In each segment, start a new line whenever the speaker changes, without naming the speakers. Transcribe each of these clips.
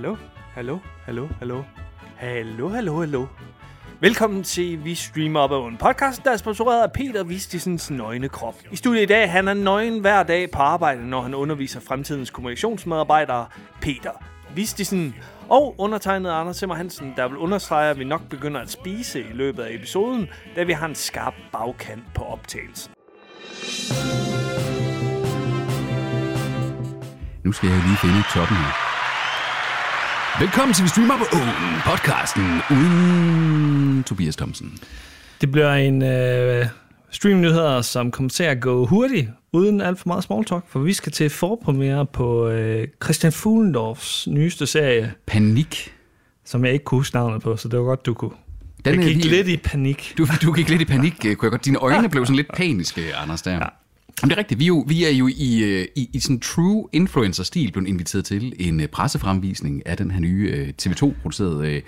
Hallo, hallo, hallo, hallo. Hallo, hallo, hallo. Velkommen til Vi Streamer Op en podcast, der er sponsoreret af Peter Vistisens nøgne krop. I studiet i dag, han er nøgen hver dag på arbejde, når han underviser fremtidens kommunikationsmedarbejdere, Peter Vistisen. Og undertegnet Anders Simmer Hansen, der vil understrege, at vi nok begynder at spise i løbet af episoden, da vi har en skarp bagkant på optagelsen.
Nu skal jeg lige finde toppen her. Velkommen til Vi Streamer på Åen, podcasten uden Tobias Thomsen.
Det bliver en øh, streamnyheder, som kommer til at gå hurtigt, uden alt for meget small talk, for vi skal til forpremiere på øh, Christian Fuglendorfs nyeste serie,
Panik.
som jeg ikke kunne huske navnet på, så det var godt, du kunne.
Den
jeg gik
lige-
lidt i panik.
Du, du gik lidt i panik, øh, kunne jeg godt. Dine øjne blev sådan lidt paniske, Anders, der. Ja. Jamen, det er rigtigt. Vi er jo, vi er jo i, øh, i, i sådan true influencer-stil blevet inviteret til en øh, pressefremvisning af den her nye øh, TV2-producerede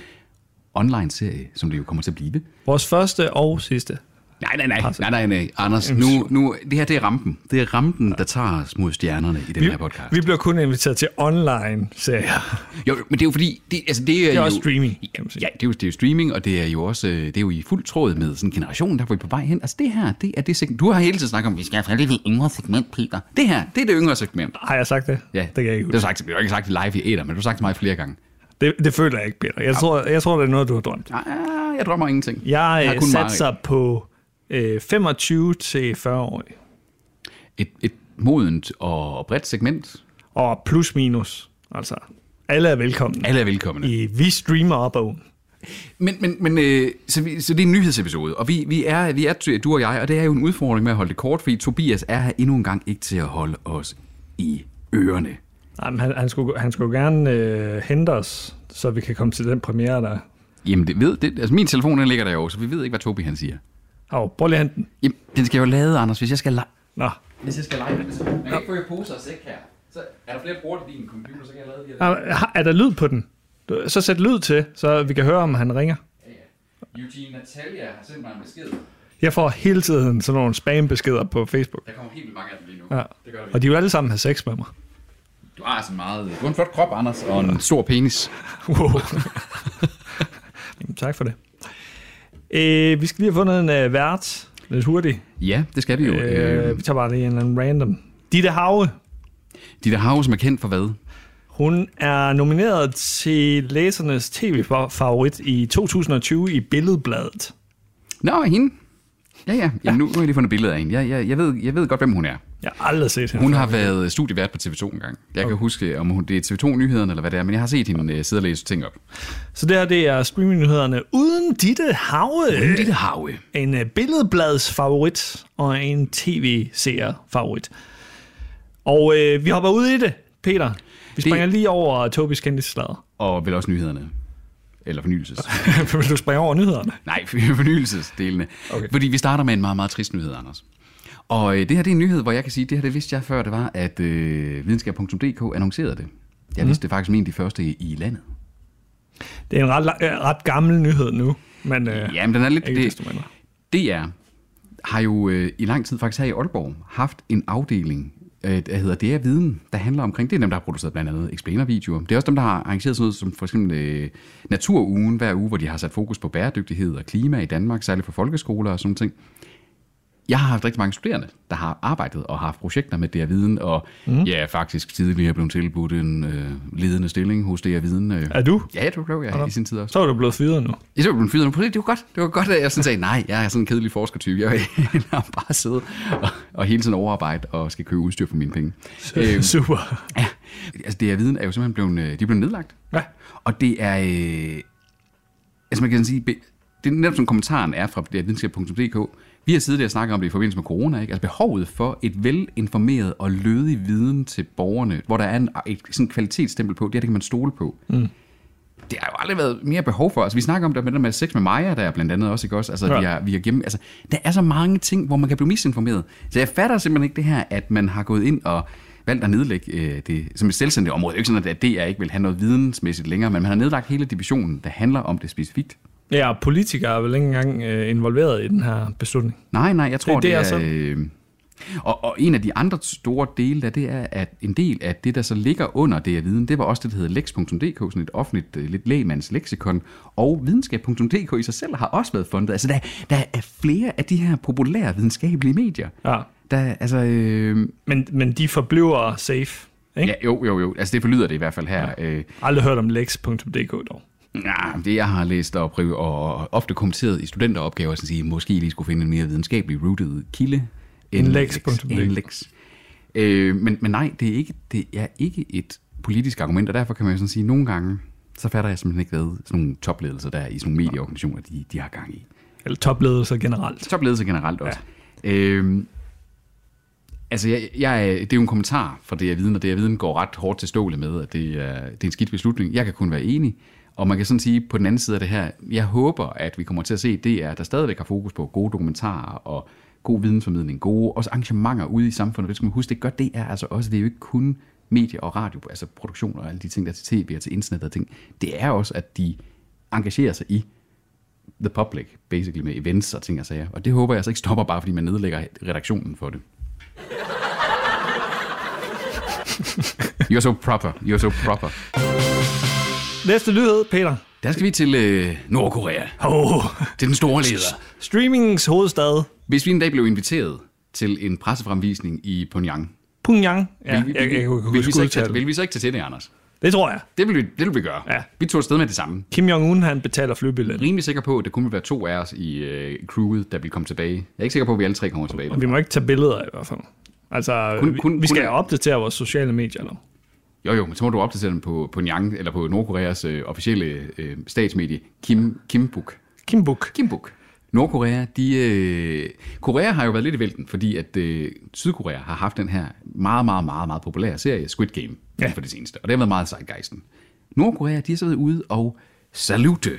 online-serie, som det jo kommer til at blive.
Vores første og sidste.
Nej, nej, nej, nej, nej, nej. Anders, nu, nu, det her det er rampen. Det er rampen, der tager os mod stjernerne i den
Vi,
her podcast.
vi bliver kun inviteret til online-serier.
Jo, men det er jo fordi, det, altså det er,
Det er
jo,
også streaming, kan man sige.
Ja, det er, jo, det er jo streaming, og det er jo også øh, det er jo i fuld tråd med sådan en generation, der hvor vi er på vej hen. Altså det her, det er det segment. Du har hele tiden snakket om, vi skal have det yngre segment, Peter. Det her, det er det yngre segment.
Har jeg sagt det?
Ja,
det kan jeg ikke
Det har
huske.
du ikke sagt det live i æder, men du har sagt til mig flere gange.
Det, det føler jeg ikke, Peter. Jeg tror, jeg tror, det er noget, du har drømt.
Ah, jeg drømmer ingenting.
Jeg øh,
kun
satser på øh, 25 til 40 år.
Et, et modent og bredt segment.
Og plus minus. Altså, alle er velkomne.
Alle er velkomne.
I Vi Streamer Op Oven.
Men, men, men øh, så, vi, så det er en nyhedsepisode, og vi, vi, er, vi er, du og jeg, og det er jo en udfordring med at holde det kort, fordi Tobias er her endnu en gang ikke til at holde os i ørerne.
Nej, men han, han, skulle, han skulle gerne øh, hente os, så vi kan komme til den premiere, der...
Jamen, det ved, det, altså min telefon den ligger der jo, så vi ved ikke, hvad Tobi han siger.
Åh, prøv lige at hente den.
Jamen, den skal jo lade, Anders, hvis jeg skal lege.
Nå.
Hvis jeg skal lege med det, så man kan ikke få i poser og sæk her. Så er der flere bruger til din computer, så kan jeg lade det her.
Er, har- er der lyd på den? Så sæt lyd til, så vi kan høre, om han ringer.
Eugene Natalia har sendt mig en besked.
Jeg får hele tiden sådan nogle spam-beskeder på Facebook.
Der kommer helt vildt mange af dem lige nu.
Ja.
Det gør der
Og de vil alle sammen have sex med mig.
Du har sådan meget... Du har en flot krop, Anders, og en stor penis.
Wow. Jamen, tak for det. Øh, vi skal lige have fundet en øh, vært. Lidt hurtigt.
Ja, det skal vi jo.
Øh,
Øh,
vi tager bare lige en eller anden random. Ditte
de der har som er kendt for hvad?
Hun er nomineret til læsernes tv-favorit i 2020 i Billedbladet.
Nå, hende. Ja, ja. Jamen, nu, nu har jeg lige fundet billeder af hende. Jeg, jeg, jeg, ved, jeg ved godt, hvem hun er.
Jeg har aldrig set hende.
Hun har været studievært på TV2 en gang. Jeg kan huske, om hun, det er TV2-nyhederne eller hvad det er, men jeg har set hende uh, sidde og læse ting op.
Så det her det er streamingnyhederne uden Ditte Have.
Lille Have.
En øh, billedblads favorit og en tv-seer favorit. Og øh, vi hopper ud i det, Peter. Vi
Det-
springer lige over Tobis kendtislader.
Og vel også nyhederne. Eller fornyelses.
Vil du springe over nyhederne?
Nej, fornyelsesdelene.
Okay.
Fordi vi starter med en meget, meget trist nyhed, Anders. Og øh, det her det er en nyhed, hvor jeg kan sige, det her det vidste jeg før, det var, at øh, videnskab.dk annoncerede det. Jeg vidste det faktisk som en af de første i, i landet.
Det er en ret, øh, ret gammel nyhed nu, men øh,
Jamen, den er lidt... Det,
mindre.
DR har jo øh, i lang tid faktisk her i Aalborg haft en afdeling, øh, der hedder det er Viden, der handler omkring, det er dem, der har produceret blandt andet explainer-videoer. Det er også dem, der har arrangeret sådan noget som for eksempel øh, Naturugen hver uge, hvor de har sat fokus på bæredygtighed og klima i Danmark, særligt for folkeskoler og sådan ting. Jeg har haft rigtig mange studerende, der har arbejdet og har haft projekter med DR Viden, og mm. ja, faktisk tidligere blevet tilbudt en øh, ledende stilling hos DR Viden. Øh.
Er du?
Ja, det blev jeg i sin tid også.
Så er du blevet fyret nu.
Jeg så blev fyret nu. Lige, Det var godt. Det var godt, at jeg sådan sagde, nej, jeg er sådan en kedelig forskertype. Jeg vil bare sidde og, og hele tiden overarbejde og skal købe udstyr for mine penge. Øhm,
Super.
ja, altså det er viden er jo simpelthen blevet, øh, de er blevet nedlagt.
Ja.
Og det er, øh, altså man kan sige, det er netop som kommentaren er fra videnskab.dk. Vi har og snakket om det i forbindelse med corona, ikke? Altså behovet for et velinformeret og lødig viden til borgerne, hvor der er en, et sådan kvalitetsstempel på, det her, det kan man stole på. Mm. Det har jo aldrig været mere behov for. Altså, vi snakker om det med det med sex med Maja, der er blandt andet også, ikke også? Altså,
ja.
vi har, vi har gennem, altså, der er så mange ting, hvor man kan blive misinformeret. Så jeg fatter simpelthen ikke det her, at man har gået ind og valgt at nedlægge øh, det som et selvstændigt område. Det er jo ikke sådan, at DR ikke vil have noget vidensmæssigt længere, men man har nedlagt hele divisionen, der handler om det specifikt.
Ja, politikere er vel ikke engang øh, involveret i den her beslutning.
Nej, nej, jeg tror,
Det-
det,
det er
er,
sådan.
øh, Og, og en af de andre store dele der, det er, at en del af det, der så ligger under det at viden, det var også det, der hedder lex.dk, sådan et offentligt, øh, lidt lægemands leksikon, og videnskab.dk i sig selv har også været fundet. Altså, der, der er flere af de her populære videnskabelige medier.
Ja.
Der, altså, øh,
Men, men de forbliver safe. Ikke?
ja, jo, jo, jo. Altså, det forlyder det i hvert fald her. Ja. Øh,
Aldrig hørt om lex.dk dog.
Ja, det jeg har læst og, prøvet, og ofte kommenteret i studenteropgaver, så sige, måske lige skulle finde en mere videnskabelig rooted kilde.
End
lex. Øh, men, men nej, det er, ikke, det er ikke et politisk argument, og derfor kan man jo sådan sige, at nogle gange, så fatter jeg simpelthen ikke, hvad sådan nogle topledelser der i sådan nogle medieorganisationer, de, de har gang i.
Eller topledelser generelt.
Topledelse generelt også. Ja. Øhm, altså, jeg, jeg, det er jo en kommentar fra det, jeg viden, og det, jeg viden går ret hårdt til stålet med, at det er, det er en skidt beslutning. Jeg kan kun være enig. Og man kan sådan sige, på den anden side af det her, jeg håber, at vi kommer til at se, det er, at der stadigvæk har fokus på gode dokumentarer og god vidensformidling, gode også arrangementer ude i samfundet. Det skal man huske, det gør det er altså også, det er jo ikke kun medie og radio, altså produktion og alle de ting, der er til tv og til internet og ting. Det er også, at de engagerer sig i the public, basically med events og ting og sager. Og det håber jeg altså ikke stopper bare, fordi man nedlægger redaktionen for det. You're so proper. You're so proper.
Næste nyhed, Peter.
Der skal vi til øh, Nordkorea.
Oh,
Til den store leder.
streamingens hovedstad,
Hvis vi en dag blev inviteret til en pressefremvisning i Pyongyang,
Pyongyang. Ja,
vil, vi,
jeg, jeg, jeg,
vil, vil, vi så ikke tage, vil vi så ikke tage til det, Anders?
Det tror jeg.
Det vil vi, det vil vi gøre.
Ja.
Vi tog afsted med det samme.
Kim Jong-un, han betaler flybillet.
Rimelig sikker på, at det kun vil være to af os i øh, crewet, der vil komme tilbage. Jeg er ikke sikker på, at vi alle tre kommer tilbage.
Og vi må ikke tage billeder i hvert fald. Altså,
Kun-
vi,
kun-
vi skal
kun-
opdatere vores sociale medier. Eller?
Jo, jo, men så må du opdatere den på, på Nyang, eller på Nordkoreas øh, officielle øh, statsmedie, Kim, Kimbuk.
Kimbuk.
Kimbuk. Nordkorea, de, øh, Korea har jo været lidt i vælten, fordi at øh, Sydkorea har haft den her meget, meget, meget, meget populære serie, Squid Game,
Ja.
for det seneste. Og det har været meget zeitgeisten. Nordkorea, de har så været ude og salute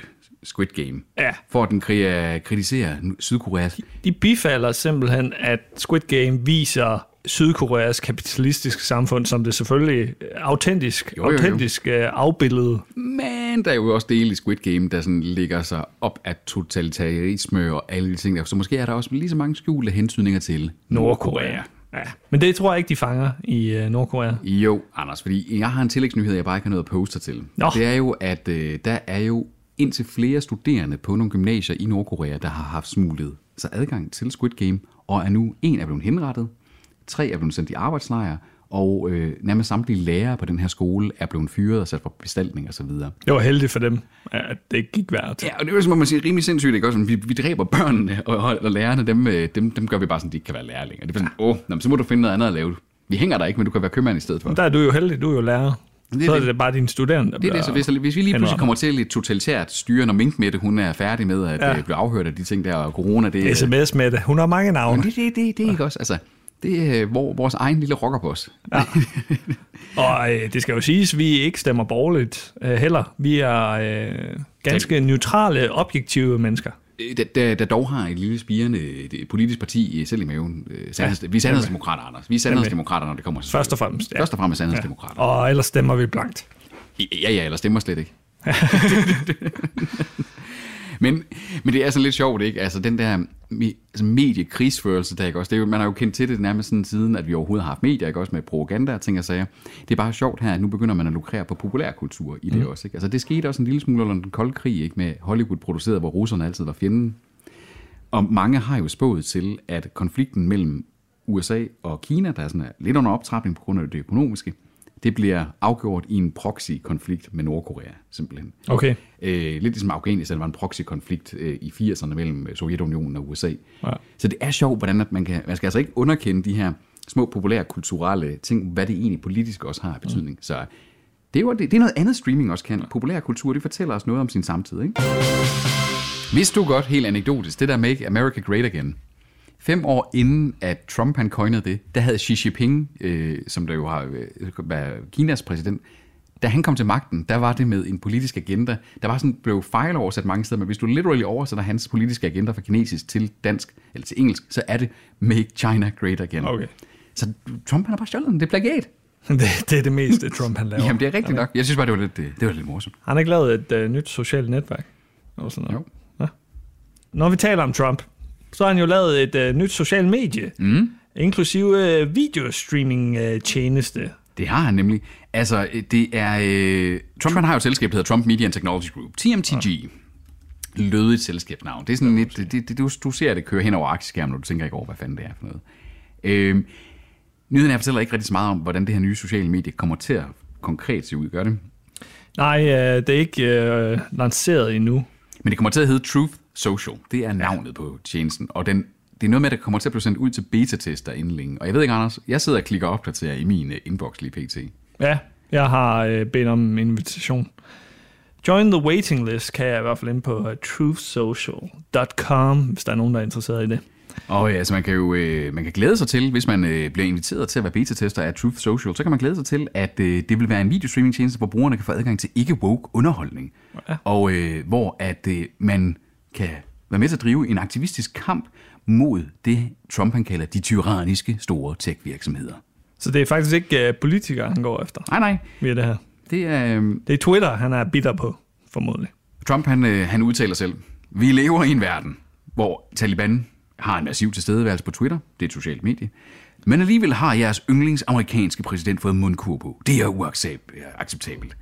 Squid Game,
Ja.
for at den kri- kritiserer Sydkoreas
De bifalder simpelthen, at Squid Game viser Sydkoreas kapitalistiske samfund, som det selvfølgelig autentisk,
Jo, jo, jo.
autentisk øh, afbillede.
Men der er jo også dele i Squid Game, der sådan ligger sig op af totalitarisme og alle de ting der. Så måske er der også lige så mange skjulte hentydninger til Nordkorea.
Ja. Men det tror jeg ikke, de fanger i øh, Nordkorea.
Jo, Anders, fordi jeg har en tillægsnyhed, jeg bare ikke har noget at poste til.
Nå.
Det er jo, at øh, der er jo indtil flere studerende på nogle gymnasier i Nordkorea, der har haft smuglet sig adgang til Squid Game, og er nu en er blevet henrettet, tre er blevet sendt i arbejdslejr, og øh, nærmest samtlige lærere på den her skole er blevet fyret og sat på bestaltning osv.
Det var heldigt for dem, at det ikke gik værd.
Ja, og det er jo, som man siger, rimelig sindssygt, ikke? Også, vi, vi dræber børnene, og, og, og lærerne, dem, øh, dem, dem gør vi bare sådan, de ikke kan være lærlinge. Det er sådan, åh, nå, men så må du finde noget andet at lave. Vi hænger der ikke, men du kan være købmand i stedet for.
Der er du jo heldig, du er jo lærer.
Det er
så er
det.
det bare dine studerende, der
Det er det, så hvis, hvis vi lige pludselig kommer til et totalitært styre, når Minkmette, hun er færdig med at
Ja.
ja. blive afhørt af de ting der, og corona, det er...
sms med det. Hun har mange navne.
det, det, det, det er ikke også, altså, det er hvor, vores egen lille rockerboss. Ja.
Og øh, det skal jo siges, at vi ikke stemmer borgerligt øh, heller. Vi er øh, ganske neutrale, objektive mennesker.
Der, der, der dog har et lille spirende et politisk parti i- selv i maven. Øh, Sandheds, vi er sandhedsdemokrater, Anders. Vi er sandhedsdemokrater, når det kommer til
Først og fremmest. Ja.
Først og fremmest sandhedsdemokrater.
Og ellers stemmer vi blankt.
Ja, ja, eller stemmer slet ikke. men, men det er sådan lidt sjovt, ikke? Altså den der altså mediekrigsførelse, der ikke også, det er jo, man har jo kendt til det nærmest sådan siden, at vi overhovedet har haft medier, ikke også med propaganda og ting og sager. Det er bare sjovt her, at nu begynder man at lukrere på populærkultur i det mm. også, ikke? Altså det skete også en lille smule under den kolde krig, ikke? Med Hollywood produceret, hvor russerne altid var fjenden. Og mange har jo spået til, at konflikten mellem USA og Kina, der er sådan lidt under optrapning på grund af det økonomiske, det bliver afgjort i en proxy-konflikt med Nordkorea, simpelthen.
Okay.
Øh, lidt ligesom Afghanistan var en proxy-konflikt øh, i 80'erne mellem øh, Sovjetunionen og USA.
Ja.
Så det er sjovt, hvordan at man kan... Man skal altså ikke underkende de her små populære kulturelle ting, hvad det egentlig politisk også har af betydning. Mm. Så det er jo det, det er noget andet streaming også kan. Populær kultur, det fortæller os noget om sin samtid, ikke? Vidste du godt, helt anekdotisk, det der Make America Great Again, Fem år inden, at Trump han coinede det, der havde Xi Jinping, øh, som der jo har øh, været Kinas præsident, da han kom til magten, der var det med en politisk agenda. Der var sådan, blev fejloversat mange steder, men hvis du literally oversætter hans politiske agenda fra kinesisk til dansk, eller til engelsk, så er det Make China Great Again.
Okay.
Så Trump han har bare stjålet den. Det er plagiat.
Det, det er det meste, Trump han laver.
Jamen, det er rigtigt nok. Jeg synes bare, det var lidt, øh, det var lidt morsomt.
Han har ikke lavet et øh, nyt socialt netværk. Og sådan noget.
Jo.
Ja. Når vi taler om Trump, så har han jo lavet et øh, nyt socialt medie.
Mm.
inklusive øh, videostreaming-tjeneste.
Det har han nemlig. Altså, øh, det er... Øh, Trump han har jo et selskab, der hedder Trump Media and Technology Group. TMTG. Ja. Lødigt selskabsnavn. Det er sådan lidt... Det, det, du, du ser det køre hen over aktieskærmen, og du tænker ikke over, hvad fanden det er for noget. Øh, nyheden her fortæller ikke rigtig så meget om, hvordan det her nye sociale medie kommer til at konkret se ud. Gør det?
Nej, øh, det er ikke øh, lanceret endnu.
Men det kommer til at hedde Truth Social. Det er navnet ja. på tjenesten. Og den, det er noget med, der kommer til at blive sendt ud til beta-tester inden længe. Og jeg ved ikke, Anders, jeg sidder og klikker opdaterer i min uh, inbox lige pt.
Ja, jeg har øh, bedt om en invitation. Join the waiting list kan jeg i hvert fald ind på uh, truthsocial.com, hvis der er nogen, der er interesseret i det.
Og ja, altså man kan jo øh, man kan glæde sig til, hvis man øh, bliver inviteret til at være beta-tester af Truth Social, så kan man glæde sig til, at øh, det vil være en videostreaming-tjeneste, hvor brugerne kan få adgang til ikke-woke underholdning. Ja. Og øh, hvor at øh, man kan være med til at drive en aktivistisk kamp mod det, Trump han kalder de tyranniske store tech-virksomheder.
Så det er faktisk ikke uh, politikere, han går efter?
Nej, nej.
Via det her?
Det er... Øh,
det er Twitter, han er bitter på, formodentlig.
Trump, han, øh, han udtaler selv, vi lever i en verden, hvor Taliban har en massiv tilstedeværelse på Twitter, det er et socialt medie, men alligevel har jeres yndlings amerikanske præsident fået mundkur på. Det er uacceptabelt.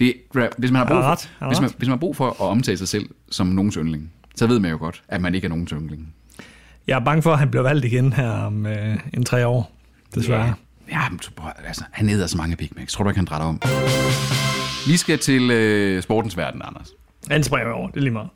Det, hvis, man har brug for, hvis, man, hvis man har brug for at omtale sig selv som nogens yndling, så ved man jo godt, at man ikke er nogens yndling.
Jeg er bange for, at han bliver valgt igen her om øh, en tre år, desværre.
Ja, ja altså, han æder så mange Big Macs. Tror du ikke, han drætter om? Vi skal til øh, sportens verden, Anders.
Han springer over, det er lige meget.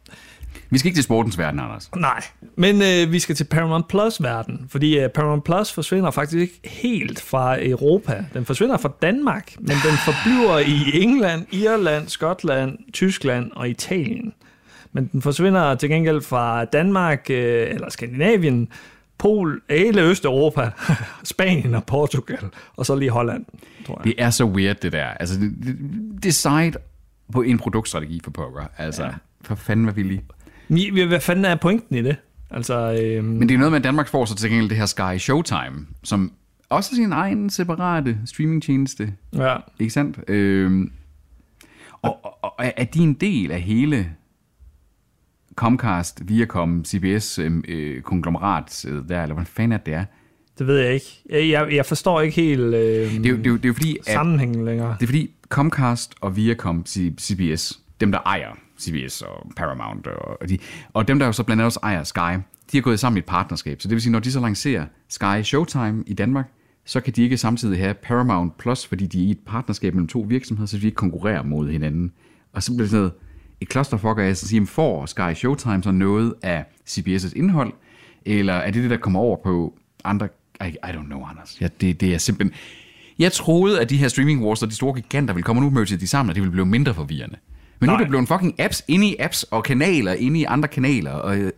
Vi skal ikke til sportens verden, Anders.
Nej, men øh, vi skal til Paramount Plus verden, fordi øh, Paramount Plus forsvinder faktisk ikke helt fra Europa. Den forsvinder fra Danmark, men den forbliver i England, Irland, Skotland, Tyskland og Italien. Men den forsvinder til gengæld fra Danmark øh, eller Skandinavien, Pol, hele Østeuropa, Spanien og Portugal, og så lige Holland, tror jeg.
Det er så weird, det der. Altså, det, det, decide på en produktstrategi for poker. Altså, ja. for fanden, hvad vi lige...
Hvad fanden er pointen i det? Altså, øhm...
Men det er noget med, at Danmark får så til gengæld det her Sky Showtime, som også er sin egen separate streamingtjeneste.
Ja.
Ikke sandt? Øhm, og, og, og er de en del af hele Comcast, Viacom, CBS øhm, øh, konglomerat øh, der, eller hvad fanden er det er?
Det ved jeg ikke. Jeg, jeg forstår ikke helt øh, det er, det er, det er fordi, sammenhængen længere.
Det er fordi Comcast og Viacom, CBS, dem der ejer CBS og Paramount, og, de, og dem der jo så blandt andet også ejer Sky, de har gået sammen i et partnerskab. Så det vil sige, når de så lancerer Sky Showtime i Danmark, så kan de ikke samtidig have Paramount Plus, fordi de er i et partnerskab mellem to virksomheder, så de ikke konkurrerer mod hinanden. Og så bliver det sådan noget, et clusterfuck af at sige, får Sky Showtime så noget af CBS' indhold, eller er det det, der kommer over på andre... I, I don't know, Anders. Ja, det, det er simpelthen... Jeg troede, at de her streaming wars og de store giganter ville komme nu til de sammen, og det ville blive mindre forvirrende. Men Nej. nu er det blevet fucking apps inde i apps og kanaler inde i andre kanaler. Og, øh,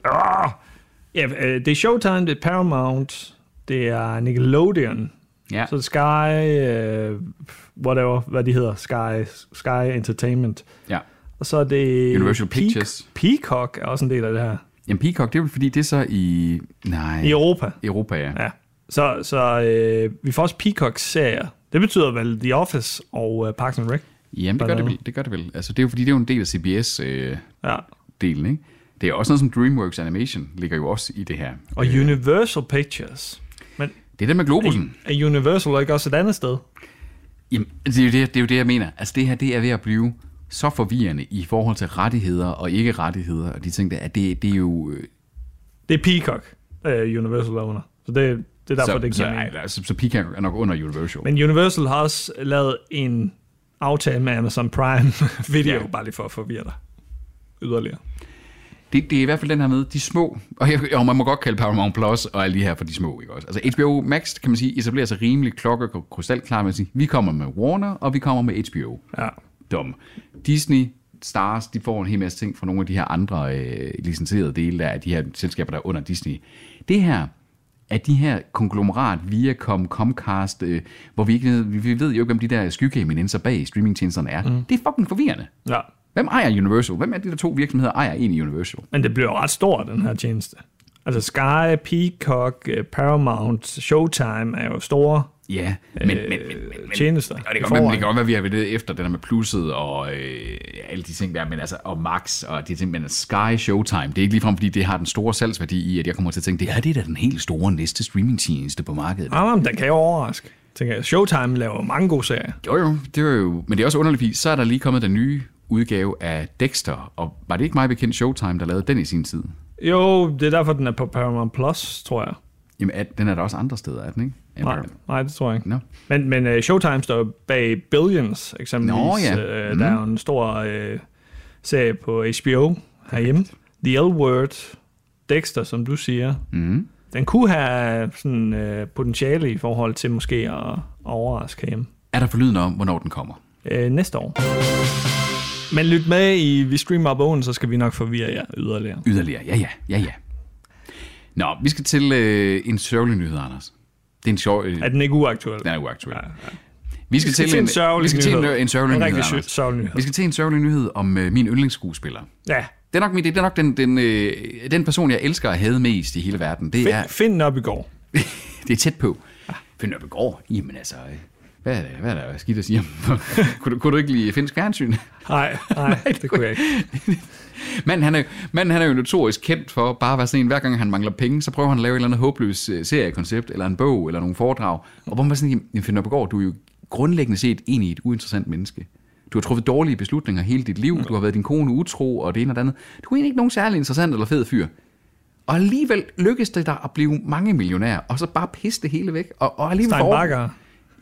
ja, øh, det er Showtime, det er Paramount, det er Nickelodeon. Ja. Så Sky, uh, whatever, hvad de hedder, Sky, Sky Entertainment.
Ja.
Og så er det...
Universal Pictures.
Peacock er også en del af det her.
Jamen Peacock, det er vel fordi, det er så i... Nej.
I Europa.
Europa, ja.
ja. Så, så øh, vi får også Peacock-serier. Det betyder vel The Office og uh, Parks and Rec?
Jamen, det gør det, vel, det gør det vel. Altså, det er jo fordi, det er jo en del af CBS-delen, øh, ja. ikke? Det er også noget som DreamWorks Animation ligger jo også i det her.
Og øh, Universal Pictures. Men
det er det med Globusen.
Er, er Universal ikke også et andet sted?
Jamen, det er, jo det, det er jo det, jeg mener. Altså, det her, det er ved at blive så forvirrende i forhold til rettigheder og ikke rettigheder, og de ting der, at det, det er jo... Øh...
Det er Peacock, uh, Universal owner. Så det, det er derfor,
så,
det
så, ej, så, så Peacock er nok under Universal.
Men Universal har også lavet en aftale med Amazon Prime Video, ja. bare lige for at forvirre dig yderligere.
Det, det er i hvert fald den her med, de små, og, jeg, og man må godt kalde Paramount Plus og alle de her for de små, ikke også? Altså HBO Max, kan man sige, etablerer sig rimelig klokke og krystalklar med at sige, vi kommer med Warner, og vi kommer med HBO.
Ja.
Dum. Disney, Stars, de får en hel masse ting fra nogle af de her andre øh, licenserede dele der, af de her selskaber, der er under Disney. Det her, at de her konglomerat, Viacom, Comcast, øh, hvor vi ikke vi ved jo ikke, hvem de der skyggeeminenser bag streamingtjenesterne er. Mm. Det er fucking forvirrende.
Ja.
Hvem ejer Universal? Hvem er de der to virksomheder, ejer i Universal?
Men det bliver ret stort, den her tjeneste. Altså Sky, Peacock, øh, Paramount, Showtime er jo store
Ja, men, men, men, men, men
tjenester
Og det kan, godt være, det
forvejen.
kan godt være, vi har været efter det der med plusset og øh, alle de ting der, men altså, og Max og de ting, men Sky Showtime, det er ikke ligefrem, fordi det har den store salgsværdi i, at jeg kommer til at tænke, det her det er da den helt store næste streamingtjeneste på markedet.
Ah, men den kan jo overraske. Tænker jeg, Showtime laver mange gode serier.
Jo, jo, det er jo, men det er også underligt, fordi så er der lige kommet den nye udgave af Dexter, og var det ikke meget bekendt Showtime, der lavede den i sin tid?
Jo, det er derfor, den er på Paramount Plus, tror jeg.
Jamen, er, den er der også andre steder, er den ikke?
Nej, nej det tror jeg ikke.
Nå.
Men, men uh, Showtime står bag Billions, eksempelvis.
Nå, ja.
Uh, der er jo en stor uh, serie på HBO herhjemme. The L-Word, Dexter, som du siger.
Mm.
Den kunne have sådan, uh, potentiale i forhold til måske at, at overraske herhjemme.
Er der forlydende om, hvornår den kommer?
Uh, næste år. Men lyt med i Vi Streamer Bogen, så skal vi nok forvirre jer yderligere.
Yderligere, ja, ja, ja, ja. Nå, vi skal til øh, en sørgelig nyhed, Anders. Det er en sjov... Øh,
Er den ikke uaktuel?
den er uaktuel.
Ja, ja.
Vi skal,
Vi skal til en sørgelig
vi skal til en,
nyhed.
en sørgelig
En
nyhed,
rigtig
Anders.
sørgelig nyhed.
Vi skal til en sørgelig nyhed om øh, min yndlingsskuespiller.
Ja,
Det er nok, min, det er nok den, den, øh, den person, jeg elsker at have mest i hele verden. Det er,
find, find den op i går.
det er tæt på. Find op i går. Jamen altså, øh, hvad er, det, hvad er der skidt at sige om? kunne, du, kunne du ikke lide finsk fjernsyn?
Nej, nej, det kunne jeg ikke.
Men han er, manden, han er jo notorisk kendt for bare at være sådan en, hver gang han mangler penge, så prøver han at lave et eller andet håbløs øh, seriekoncept, eller en bog, eller nogle foredrag. Og hvor man sådan, jamen Finn Oppegaard, du er jo grundlæggende set egentlig et uinteressant menneske. Du har truffet dårlige beslutninger hele dit liv, du har været din kone utro, og det ene og det andet. Du er egentlig ikke nogen særlig interessant eller fed fyr. Og alligevel lykkes det dig at blive mange millionær, og så bare pisse det hele væk. Og, og alligevel
Stein
får-
Bakker.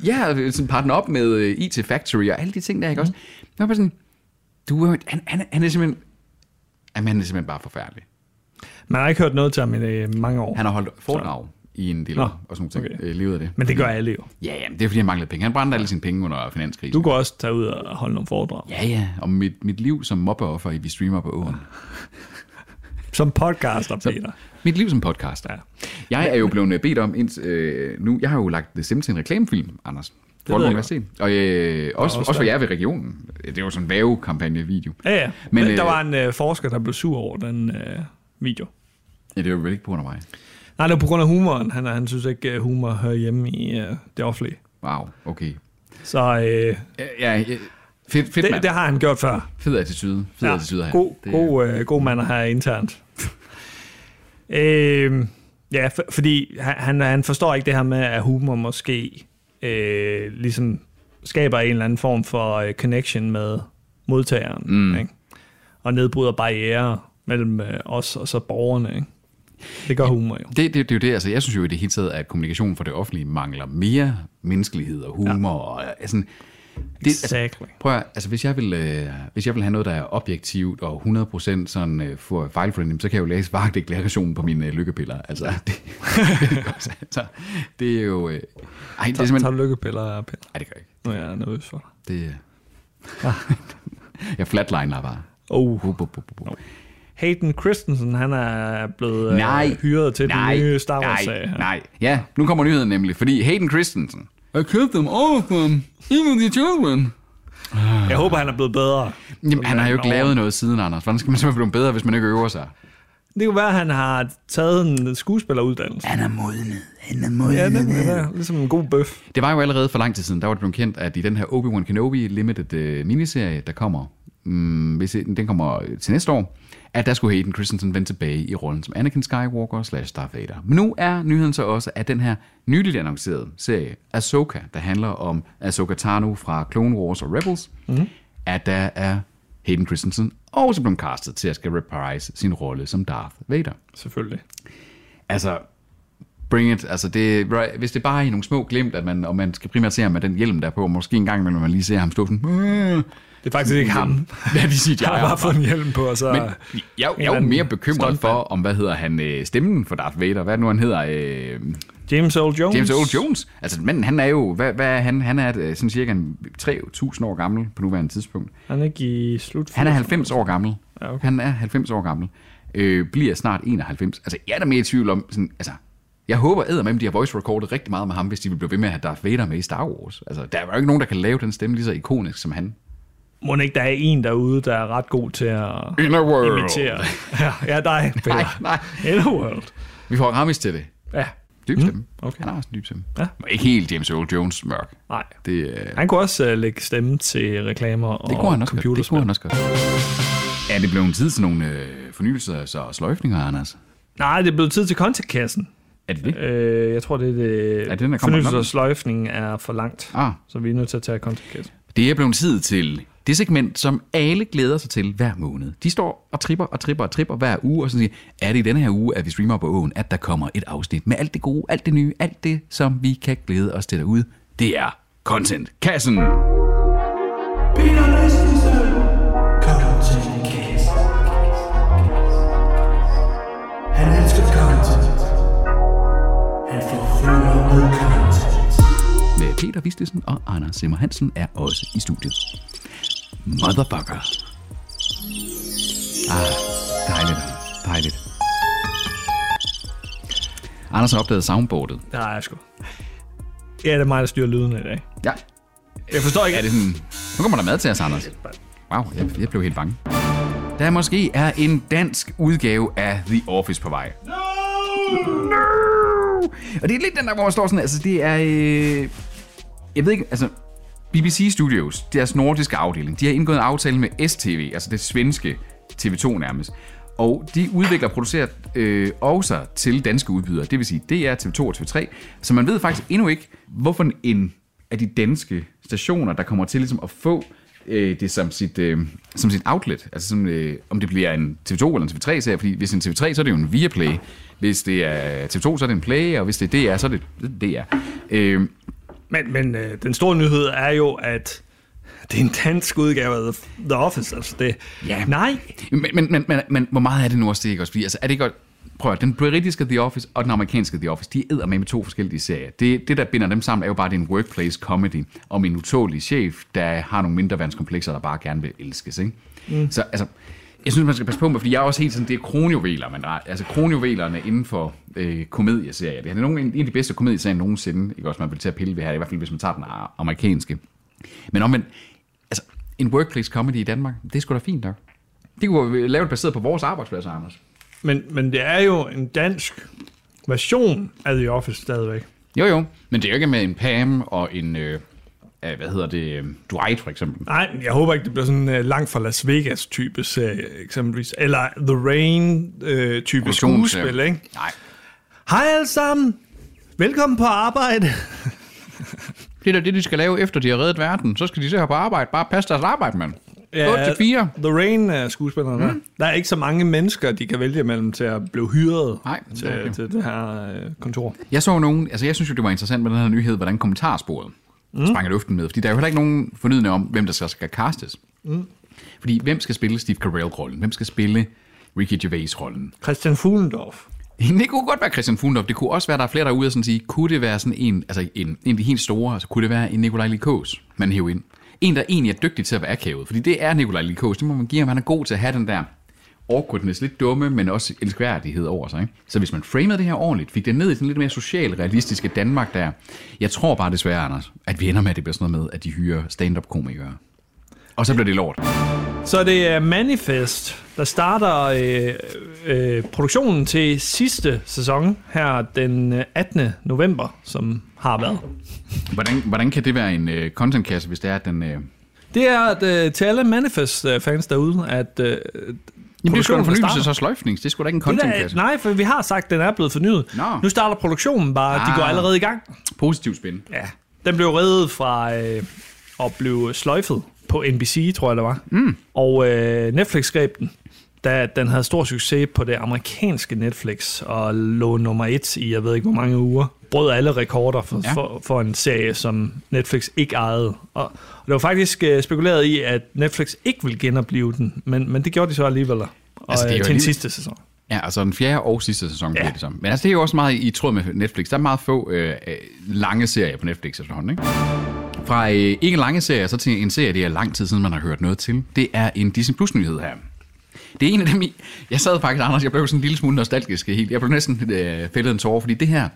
Ja, sådan partner op med øh, IT Factory og alle de ting der, ikke også? Det var bare sådan, du er, han, han, han er simpelthen, jamen, han er simpelthen bare forfærdelig.
Man har ikke hørt noget til ham i øh, mange år.
Han har holdt foredrag i en del
Nå,
år, og sådan nogle ting,
okay.
okay. levet af det.
Men det gør alle jo.
Ja, ja, men det er fordi, han manglede penge. Han brændte alle sine penge under finanskrisen.
Du kan også tage ud og holde nogle foredrag.
Ja, ja, om mit, mit liv som mobbeoffer i Vi Streamer på åen.
Som podcaster, Peter.
Mit liv som podcaster.
Ja.
Jeg er jo blevet øh, bedt om, ind, øh, nu, jeg har jo lagt The Sims til en reklamefilm, Anders.
ved
For
jeg.
Og øh, også,
også
også for jer ved regionen. Det er jo sådan en vævekampagne-video.
Ja, ja.
Men,
Men,
øh,
der var en øh, forsker, der blev sur over den øh, video.
Ja, det er jo vel ikke på grund af mig.
Nej, det var på grund af humoren. Han, han synes ikke, at humor hører hjemme i øh, det offentlige.
Wow, okay.
Så øh,
Ja, ja, fedt, fedt
det,
mand.
det har han gjort før.
Fed attitude. Fed
Ja,
attitude her.
god,
Det-
god, øh, god mand at have internt. øh, ja, for, fordi han- han, forstår ikke det her med, at humor måske øh, ligesom skaber en eller anden form for øh, connection med modtageren.
Mm.
Ikke? Og nedbryder barriere mellem øh, os og så borgerne. Ikke? Det gør humor jo.
Det, det, det er jo det, altså jeg synes jo i det hele taget, at kommunikation for det offentlige mangler mere menneskelighed og humor. Ja. Og, altså, det, altså,
Exactly.
prøv at, altså hvis jeg, vil, øh, hvis jeg vil have noget, der er objektivt og 100% sådan øh, for fejlfri, så kan jeg jo læse varedeklarationen på mine øh, lykkepiller. Altså, det, altså, det er jo... Øh, ej, det er simpelthen...
tager du lykkepiller, Peter?
Ej, det gør jeg ikke.
Nu er jeg nervøs for dig.
Det, øh, jeg flatliner bare.
Oh.
Bup, bup, bup, bup.
Hayden Christensen, han er blevet øh,
Nej.
hyret til
nej,
den nye Star
nej,
Wars-serie. her.
nej. Ja, nu kommer nyheden nemlig, fordi Hayden Christensen. I killed them, all of them, even the children.
Jeg håber, han er blevet bedre.
Jamen, han har jo ikke lavet noget siden, Anders. Hvordan skal man så blive bedre, hvis man ikke øver sig?
Det kunne være, at han har taget en skuespilleruddannelse.
Han er modnet. Han er modnet.
Ja, det, det er ligesom en god bøf.
Det var jo allerede for lang tid siden, der var det blevet kendt, at i den her Obi-Wan Kenobi Limited uh, miniserie, der kommer, mm, hvis den kommer til næste år, at der skulle Hayden Christensen vende tilbage i rollen som Anakin Skywalker slash Darth Vader. Men nu er nyheden så også, at den her nyligt annoncerede serie, Ahsoka, der handler om Ahsoka Tano fra Clone Wars og Rebels, mm. at der er Hayden Christensen også blevet castet til at skal reprise sin rolle som Darth Vader.
Selvfølgelig.
Altså, bring it. Altså, det, right, hvis det bare er i nogle små glimt, at man, og man skal primært se ham med den hjelm der på, og måske en gang imellem man lige ser ham stå sådan...
Det er faktisk ikke ham.
Ja, de siger,
Jeg
jeg
har bare fået en hjelm på, og så...
Men jeg, jeg, jeg er jo mere bekymret for, om hvad hedder han, øh, stemmen for Darth Vader, hvad nu han hedder, øh,
James Earl Jones.
James Earl Jones. Altså, men han er jo, hvad, hvad er han? Han er øh, sådan cirka en 3.000 år gammel på nuværende tidspunkt.
Han er ikke i slut.
Han er 90 år gammel.
Ja, okay.
Han er 90 år gammel. Øh, bliver snart 91. Altså, jeg er da mere i tvivl om, sådan, altså, jeg håber eddermame, de har voice recordet rigtig meget med ham, hvis de vil blive ved med at have Darth Vader med i Star Wars. Altså, der er jo ikke nogen, der kan lave den stemme lige så ikonisk som han.
Må ikke der er en derude, der er ret god til at
In a world.
imitere. Ja, ja dig, Peter.
Nej, nej.
In a world.
Vi får Ramis til det.
Ja.
Dyb stemme. Mm,
okay.
Han har også en dyb stemme.
Ja.
Men Ikke helt James Earl Jones mørk.
Nej.
Det, øh,
Han kunne også uh, lægge stemme til reklamer og
det kunne han også godt. Det kunne
computerspil.
han også godt. Er det blevet tid til nogle øh, fornyelser og sløjfninger, Anders?
Nej, det er blevet tid til kontaktkassen.
Er det det?
Øh, jeg tror, det er det.
Ja, den er kommet
Fornyelse og sløjfning er for langt.
Ah,
Så vi er nødt til at tage kontaktkassen.
Det er blevet tid til det segment, som alle glæder sig til hver måned. De står og tripper og tripper og tripper hver uge, og så siger, er det i denne her uge, at vi streamer på åen, at der kommer et afsnit med alt det gode, alt det nye, alt det, som vi kan glæde os til derude. Det er Content-kassen.
Peter Christensen. Content Cast. Han elsker content. Han forfører med content.
Med Peter Vistesen og Anders Simmer Hansen er også i studiet. Motherfucker. Ah, dejligt. Dejligt. Anders har opdaget soundboardet.
Er jeg sgu. Ja, det er mig, der styrer lyden i dag.
Ja.
Jeg forstår ikke,
Er det sådan... Nu kommer der mad til os, Anders. Wow, jeg, jeg blev helt bange. Der måske er en dansk udgave af The Office på vej. No! no! Og det er lidt den der, hvor man står sådan, altså det er... Øh, jeg ved ikke, altså... BBC Studios, deres nordiske afdeling, de har indgået en aftale med STV, altså det svenske TV2 nærmest. Og de udvikler og producerer øh, også til danske udbydere, det vil sige DR, TV2 og TV3. Så man ved faktisk endnu ikke, hvorfor en af de danske stationer, der kommer til ligesom at få øh, det som sit, øh, som sit outlet. Altså som, øh, om det bliver en TV2 eller en TV3-serie, fordi hvis det er en TV3, så er det jo en Viaplay. Hvis det er TV2, så er det en Play, og hvis det er DR, så er det DR. Øh,
men, men øh, den store nyhed er jo, at det er en dansk udgave af The, Office. Altså det,
Ja.
Nej,
Men, men, men, men, men hvor meget er det nu også det, ikke også? Fordi, altså, er det godt... Prøv at, den britiske The Office og den amerikanske The Office, de er med med to forskellige serier. Det, det, der binder dem sammen, er jo bare, det er en workplace comedy om en utålig chef, der har nogle mindreværdskomplekser, der bare gerne vil elskes, ikke? Mm. Så altså, jeg synes, man skal passe på med, fordi jeg er også helt sådan, det er kronjuveler, man har. Altså kronjuvelerne inden for øh, komedieserier. Det er nogle, en af de bedste komedieserier nogensinde, ikke også, man vil til at pille ved her, i hvert fald hvis man tager den amerikanske. Men omvendt, altså, en workplace comedy i Danmark, det er sgu da fint nok. Det kunne vi lave baseret på vores arbejdspladser, Anders.
men, men det er jo en dansk version af The Office stadigvæk.
Jo, jo. Men det er jo ikke med en Pam og en, øh, øh, hvad hedder det, øh, Dwight for eksempel.
Nej, jeg håber ikke, det bliver sådan uh, langt fra Las Vegas type serie, eksempelvis. Eller The Rain øh, skuespil, ikke?
Nej.
Hej alle sammen! Velkommen på arbejde!
Det er da det, de skal lave efter, de har reddet verden. Så skal de se her på arbejde. Bare passe deres arbejde, mand. 8 til 4.
The Rain er skuespillerne mm. der. Er ikke så mange mennesker, de kan vælge mellem til at blive hyret
Nej,
til,
det.
til det her øh, kontor.
Jeg så nogen, altså jeg synes jo, det var interessant med den her nyhed, hvordan kommentarsporet mm. sprang i luften med. Fordi der er jo heller ikke nogen fornydende om, hvem der skal, skal castes. Mm. Fordi hvem skal spille Steve Carell-rollen? Hvem skal spille Ricky Gervais-rollen?
Christian Fuglendorf.
Det kunne godt være Christian Fundorf. Det kunne også være, der er flere derude og sådan sige, kunne det være sådan en, altså en, en af de helt store, altså kunne det være en Nikolaj Likos, man hæver ind? En, der egentlig er dygtig til at være akavet, fordi det er Nikolaj Likos, det må man give ham. Han er god til at have den der awkwardness, lidt dumme, men også elskværdighed over sig. Ikke? Så hvis man framede det her ordentligt, fik det ned i sådan lidt mere social, realistiske Danmark der, jeg tror bare desværre, Anders, at vi ender med, at det bliver sådan noget med, at de hyrer stand-up-komikere. Og så bliver det lort.
Så det er Manifest, der starter øh, øh, produktionen til sidste sæson her den øh, 18. november, som har været.
Hvordan, hvordan kan det være en uh, content-kasse, hvis det er, at den... Jamen,
Det er at, øh, til alle Manifest-fans derude, at øh,
det er da en fornyelse, så sløjfning. Det sgu da ikke en content-kasse.
nej, for vi har sagt, at den er blevet fornyet.
Nå.
Nu starter produktionen bare, ah. de
Ah.
går allerede i gang.
Positiv spin.
Ja. Den blev reddet fra øh, at blive sløjfet på NBC, tror jeg det var. Mm. Og øh, Netflix greb den, da den havde stor succes på det amerikanske Netflix, og lå nummer et i, jeg ved ikke hvor mange uger. Brød alle rekorder for,
Ja.
for, for en serie, som Netflix ikke ejede. Og, og det var faktisk øh, spekuleret i, at Netflix ikke ville genopleve den, men, men det gjorde de så alligevel. Og,
Altså, det er jo
øh, til
alligevel-
sidste sæson.
Ja, altså den fjerde og sidste sæson bliver
Ja.
det som. Men altså, det er jo også meget i tråd med Netflix. Der er meget få øh, øh, lange serier på Netflix efterhånden, ikke? Fra øh, ikke lange serier, så til en serie, det er lang tid siden, man har hørt noget til. Det er en Disney Plus nyhed her. Det er en af dem. Jeg sad faktisk, Anders, jeg blev sådan en lille smule nostalgisk helt. Jeg blev næsten øh, fældet en tårer, fordi det her,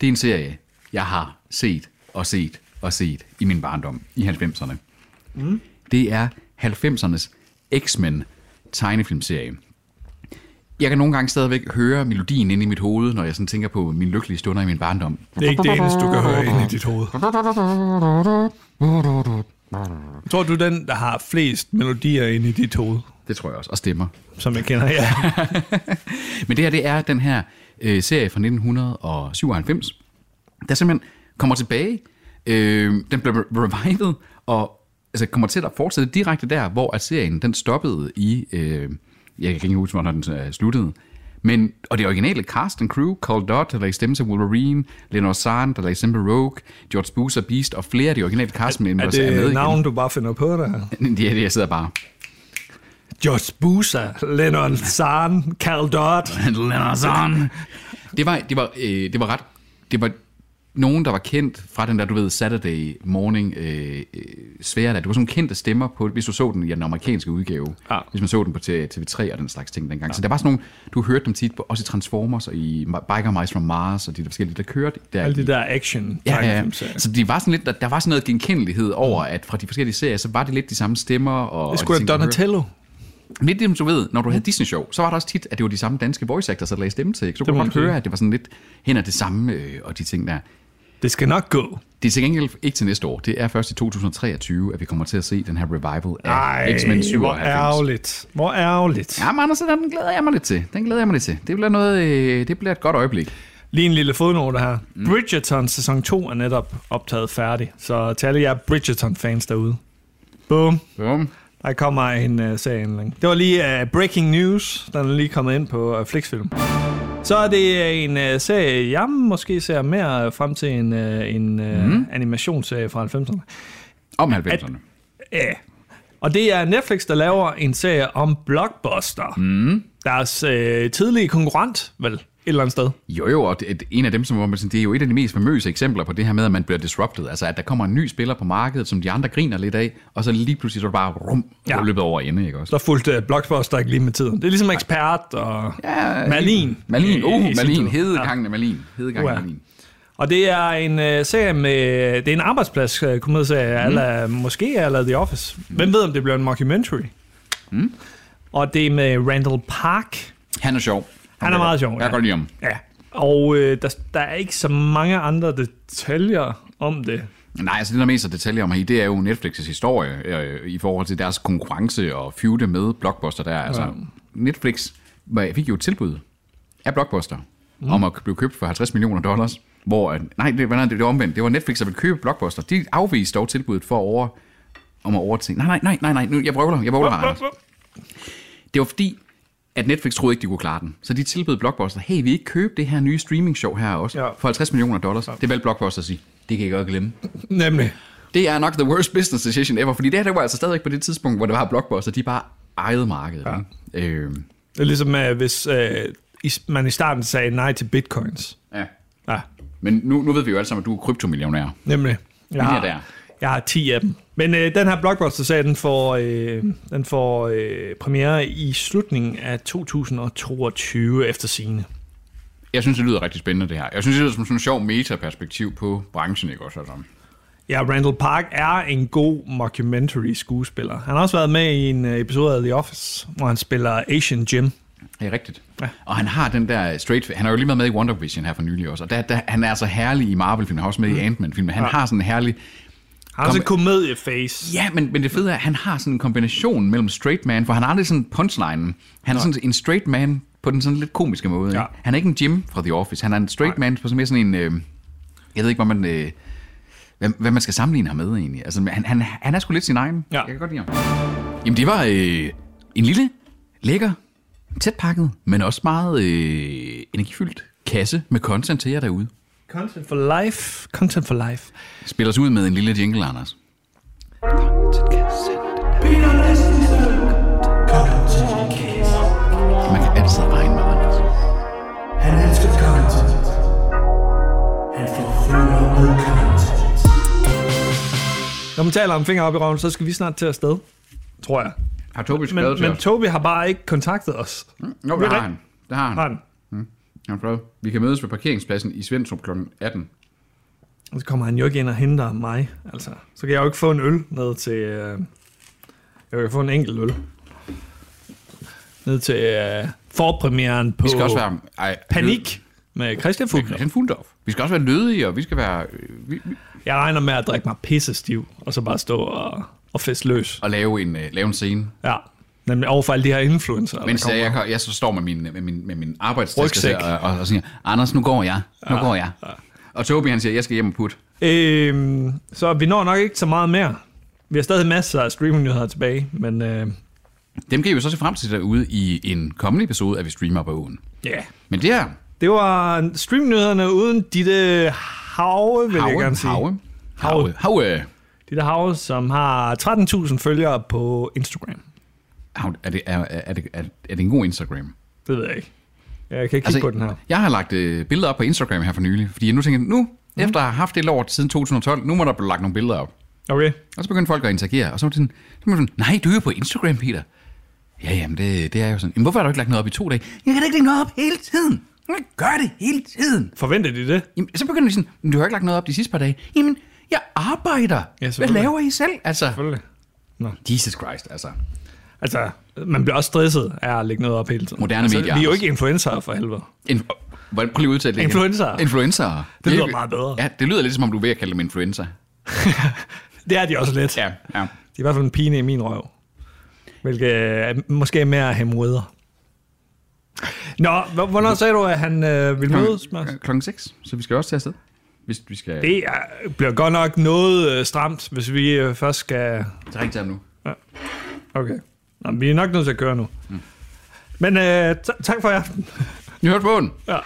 det er en serie, jeg har set og set og set i min barndom i 90'erne. Mm. Det er 90'ernes X-Men tegnefilmserie. Jeg kan nogle gange stadigvæk høre melodien inde i mit hoved, når jeg sådan tænker på mine lykkelige stunder i min barndom.
Det er ikke det eneste, du kan høre ind i dit hoved. Tror du, den, der har flest melodier ind i dit hoved,
Det tror jeg også, og stemmer.
som jeg kender? Ja.
Men det her, det er den her øh, serie fra 1997, der simpelthen kommer tilbage. Øh, den blev revivet, og altså, kommer til at fortsætte direkte der, hvor at serien den stoppede i... Øh, jeg kan ikke huske, hvornår den øh, sluttede. Men, og det originale cast and crew, Carl Dodd, der lagde stemme til Wolverine, Leonard Sand, der lagde stemme til Rogue, George Boozer Beast, og flere af de originale castmembers
Er
er, med
det
igen.
navn, du bare finder på der?
Ja, det jeg sidder bare.
George Boozer, Lennon Zahn, Carl Dodd.
Leonard Sand. Det var, det var, øh, det var ret... Det var nogen, der var kendt fra den der, du ved, Saturday morning øh, øh, sfære der. Det var sådan kendte stemmer på, hvis du så den i den amerikanske udgave.
Ja.
Hvis man så den på TV3 og den slags ting dengang. Ja. Så der var sådan nogle, du hørte dem tit på, også i Transformers og i Biker Mice from Mars og de der forskellige, der kørte der.
Alle de der action
Ja, ja, ja. Så de var sådan lidt, der, der var sådan noget genkendelighed over, at fra de forskellige serier, så var det lidt de samme stemmer. Og,
Det
og
skulle
de
være
ting.
Donatello.
Lidt det, du ved, når du havde Disney-show, så var der også tit, at det var de samme danske voice actors, der lagde stemme til. ikke? Så
Det
kunne man høre, at det var sådan lidt hen ad det samme, øh, og de ting der.
Det skal nok gå.
Det er til gengæld ikke til næste år. Det er først i 2023, at vi kommer til at se den her revival af X-Men 97.
hvor ærgerligt. Hvor ærgerligt.
Ja, Anders, den glæder jeg mig lidt til. Den glæder jeg mig lidt til. Det bliver, noget, øh, det bliver et godt øjeblik.
Lige en lille fodnote her. Mm. Bridgerton sæson 2 er netop optaget færdig. Så til alle jer Bridgerton-fans derude. Boom.
Bum.
Der kommer en uh, serieindling. Det var lige uh, breaking news. Den er lige kommet ind på uh, Flixfilm. Så er det en uh, serie, jeg måske ser mere frem til en, uh, en uh, mm. animationsserie fra 90'erne.
Om 90'erne.
Ja. Og det er Netflix, der laver en serie om Blockbuster. Mm. Deres uh, tidlige konkurrent, vel, et eller andet sted.
Jo jo, og det, en af dem, som hvor man det er jo et af de mest famøse eksempler på det her med, at man bliver disrupted. Altså, at der kommer en ny spiller på markedet, som de andre griner lidt af, og så lige pludselig så er det bare rum,
Ja.
ja. løbet over ende, ikke også?
Så fulgte uh, Blockbuster ikke lige med tiden. Det er ligesom ekspert og
Ja,
Malin.
Malin, uh,
sin
Malin,
tid.
hedegangen af Malin. Hedegangen af
Uha.
Malin.
Og det er en uh, serie med... Det er en arbejdsplads uh, komedieserie, mm. eller måske eller The Office. Hvem ved, om det bliver en mockumentary? Mm. Og det er med Randall Park.
Han er sjov.
Han er meget sjov,
Jeg
ja.
kan godt lide ham.
Ja. Og øh, der, der er ikke så mange andre detaljer om det.
Nej, altså det, der er mest af detaljer om her, det er jo Netflix' historie øh, i forhold til deres konkurrence og feude med Blockbuster der. Altså,
Ja.
Netflix fik jo et tilbud af Blockbuster mm. om at blive købt for 50 millioner dollars. Hvor, nej, det, nej, det var omvendt. Det var Netflix, der ville købe Blockbuster. De afviste dog tilbuddet for over, om at overtænke. Nej, nej, nej, nej, nej, nu, jeg prøver jeg prøver Anders. Det var fordi, at Netflix troede ikke, de kunne klare den. Så de tilbød Blockbuster, hey, vi ikke købe det her nye streaming show her også,
Ja.
ja. for 50 millioner dollars. Det valgte Blockbuster at sige, det kan I godt glemme.
Nemlig.
Det er nok the worst business decision ever, fordi det her det var altså stadig på det tidspunkt, hvor det var Blockbuster, de bare ejede markedet. Ja. Øh,
Det er ligesom, hvis øh, man i starten sagde nej til bitcoins.
ja.
Ja,
Men nu, nu ved vi jo alle sammen, at du er kryptomillionær.
nemlig. Jeg
er
har,
der.
jeg har 10 af dem. Men øh, den her Blockbuster-serie, den får, øh, den får øh, premiere i slutningen af 2022 efter sine.
Jeg synes, det lyder rigtig spændende, det her. Jeg synes, det lyder som sådan en sjov metaperspektiv på branchen, ikke også? Altså.
Ja, Randall Park er en god mockumentary skuespiller. Han har også været med i en øh, episode af The Office, hvor han spiller Asian Jim.
Det er rigtigt. Ja. Og han har den der straight... Han har jo lige med i Wonder Vision her for nylig også. Og der, der, han er så herlig i Marvel-filmen. Han har også med i Ant-Man-filmen. Han ja. har sådan en herlig...
Han har også en komedieface.
Ja, men, men det fede er, at han har sådan en kombination mellem straight man, for han har aldrig sådan punchline. Han er sådan en straight man på den sådan lidt komiske måde.
Ja.
Ikke? Han er ikke en Jim fra The Office. Han er en straight man på sådan mere sådan en... Øh, jeg ved ikke, hvad man... Øh, hvad, hvad man skal sammenligne ham med egentlig. Altså, han, han, han er sgu lidt sin egen.
Ja.
Jeg kan godt lide ham. Jamen, det var øh, en lille, lækker, tæt pakket, men også meget øh, energifyldt kasse med content til jer derude.
Content for life. Content for life.
Spil os ud med en lille jingle, Anders. Man kan altid regne med Anders.
Han elsker content. Han forfører med content.
Når man taler om fingre op i røven, så skal vi snart til afsted. Tror jeg.
Har Tobi skrevet
Men,
til
men
os?
Tobi har bare ikke kontaktet os.
Jo, det har han. Det har han.
Har han?
Han har skrevet, Vi kan mødes ved parkeringspladsen i Svendstrup kl. 18.
Og så kommer han jo ikke ind og henter mig. Altså, så kan jeg jo ikke få en øl ned til... Øh, jeg kan få en enkelt øl. ned til uh, forpremieren på
Vi skal også være... Ej,
Panik med Christian Fugler.
Christian Fuldorf. Vi skal også være lødige, og vi skal være... øh, Vi, vi,
Jeg regner med at drikke mig pisse stiv, og så bare stå og, og feste løs.
og lave en, uh, lave en scene.
Ja, nemlig overfor alle de her influencer.
Mens
der
jeg, jeg, jeg så står med min, med min, med min arbejdstaske og, og, og siger, Anders, nu går jeg. Nu går jeg. Og Tobi, han siger, jeg skal hjem og putte.
Øhm, så vi når nok ikke så meget mere. Vi har stadig masser af streamingnyheder tilbage, men øh,
Dem kan I jo så se frem til derude i en kommende episode af Vi Streamer på ugen.
ja. Yeah.
Men det her,
Det var streamingnyhederne uden Ditte Have, vil jeg
Havre,
gerne sige.
Havre, Havre, Havre.
Ditte Have, som har 13.000 følgere på Instagram.
Havre. Er det, er, er, det, er, er det en god Instagram?
Det ved jeg ikke. Jeg kan ikke kigge altså, på den her.
Jeg har lagt øh, billeder op på Instagram her for nylig, fordi jeg nu tænker, nu, mm. efter at have haft det år siden 2012, nu må der blive lagt nogle billeder op.
Okay.
Og så begyndte folk at interagere, og så var det sådan, så var sådan nej, du er jo på Instagram, Peter. Ja, jamen, det, det er jo sådan. Jamen, hvorfor har du ikke lagt noget op i to dage? Jeg kan da ikke lægge noget op hele tiden. Jeg gør det hele tiden.
Forventer de det?
Jamen, så begynder de sådan, men du har ikke lagt noget op de sidste par dage. Jamen, jeg arbejder.
Ja,
Hvad laver I selv? Altså,
Selvfølgelig.
Jesus Christ, altså.
Altså, man bliver også stresset af at lægge noget op hele tiden.
Moderne
altså,
medier,
Vi er jo ikke influencer for helvede.
Hvordan, prøv lige at udtale det.
Influencer.
Influencer.
Det lyder meget bedre.
Ja, det lyder lidt som om, du er ved at kalde dem influencer.
Det er de også lidt.
Ja, ja.
De er i hvert fald en pine i min røv. Hvilket er måske er mere hemorrider. Nå, hvor- hvornår sagde du, at han øh, ville mødes med os?
Klokken, klokken 6, så vi skal også tage afsted. Hvis vi skal...
Det er, bliver godt nok noget øh, stramt, hvis vi øh, først skal...
Så ring til ham nu.
Okay. Nå, vi er nok nødt til at køre nu. Mm. Men øh, tak for i aften.
Vi hørte på den.
Ja.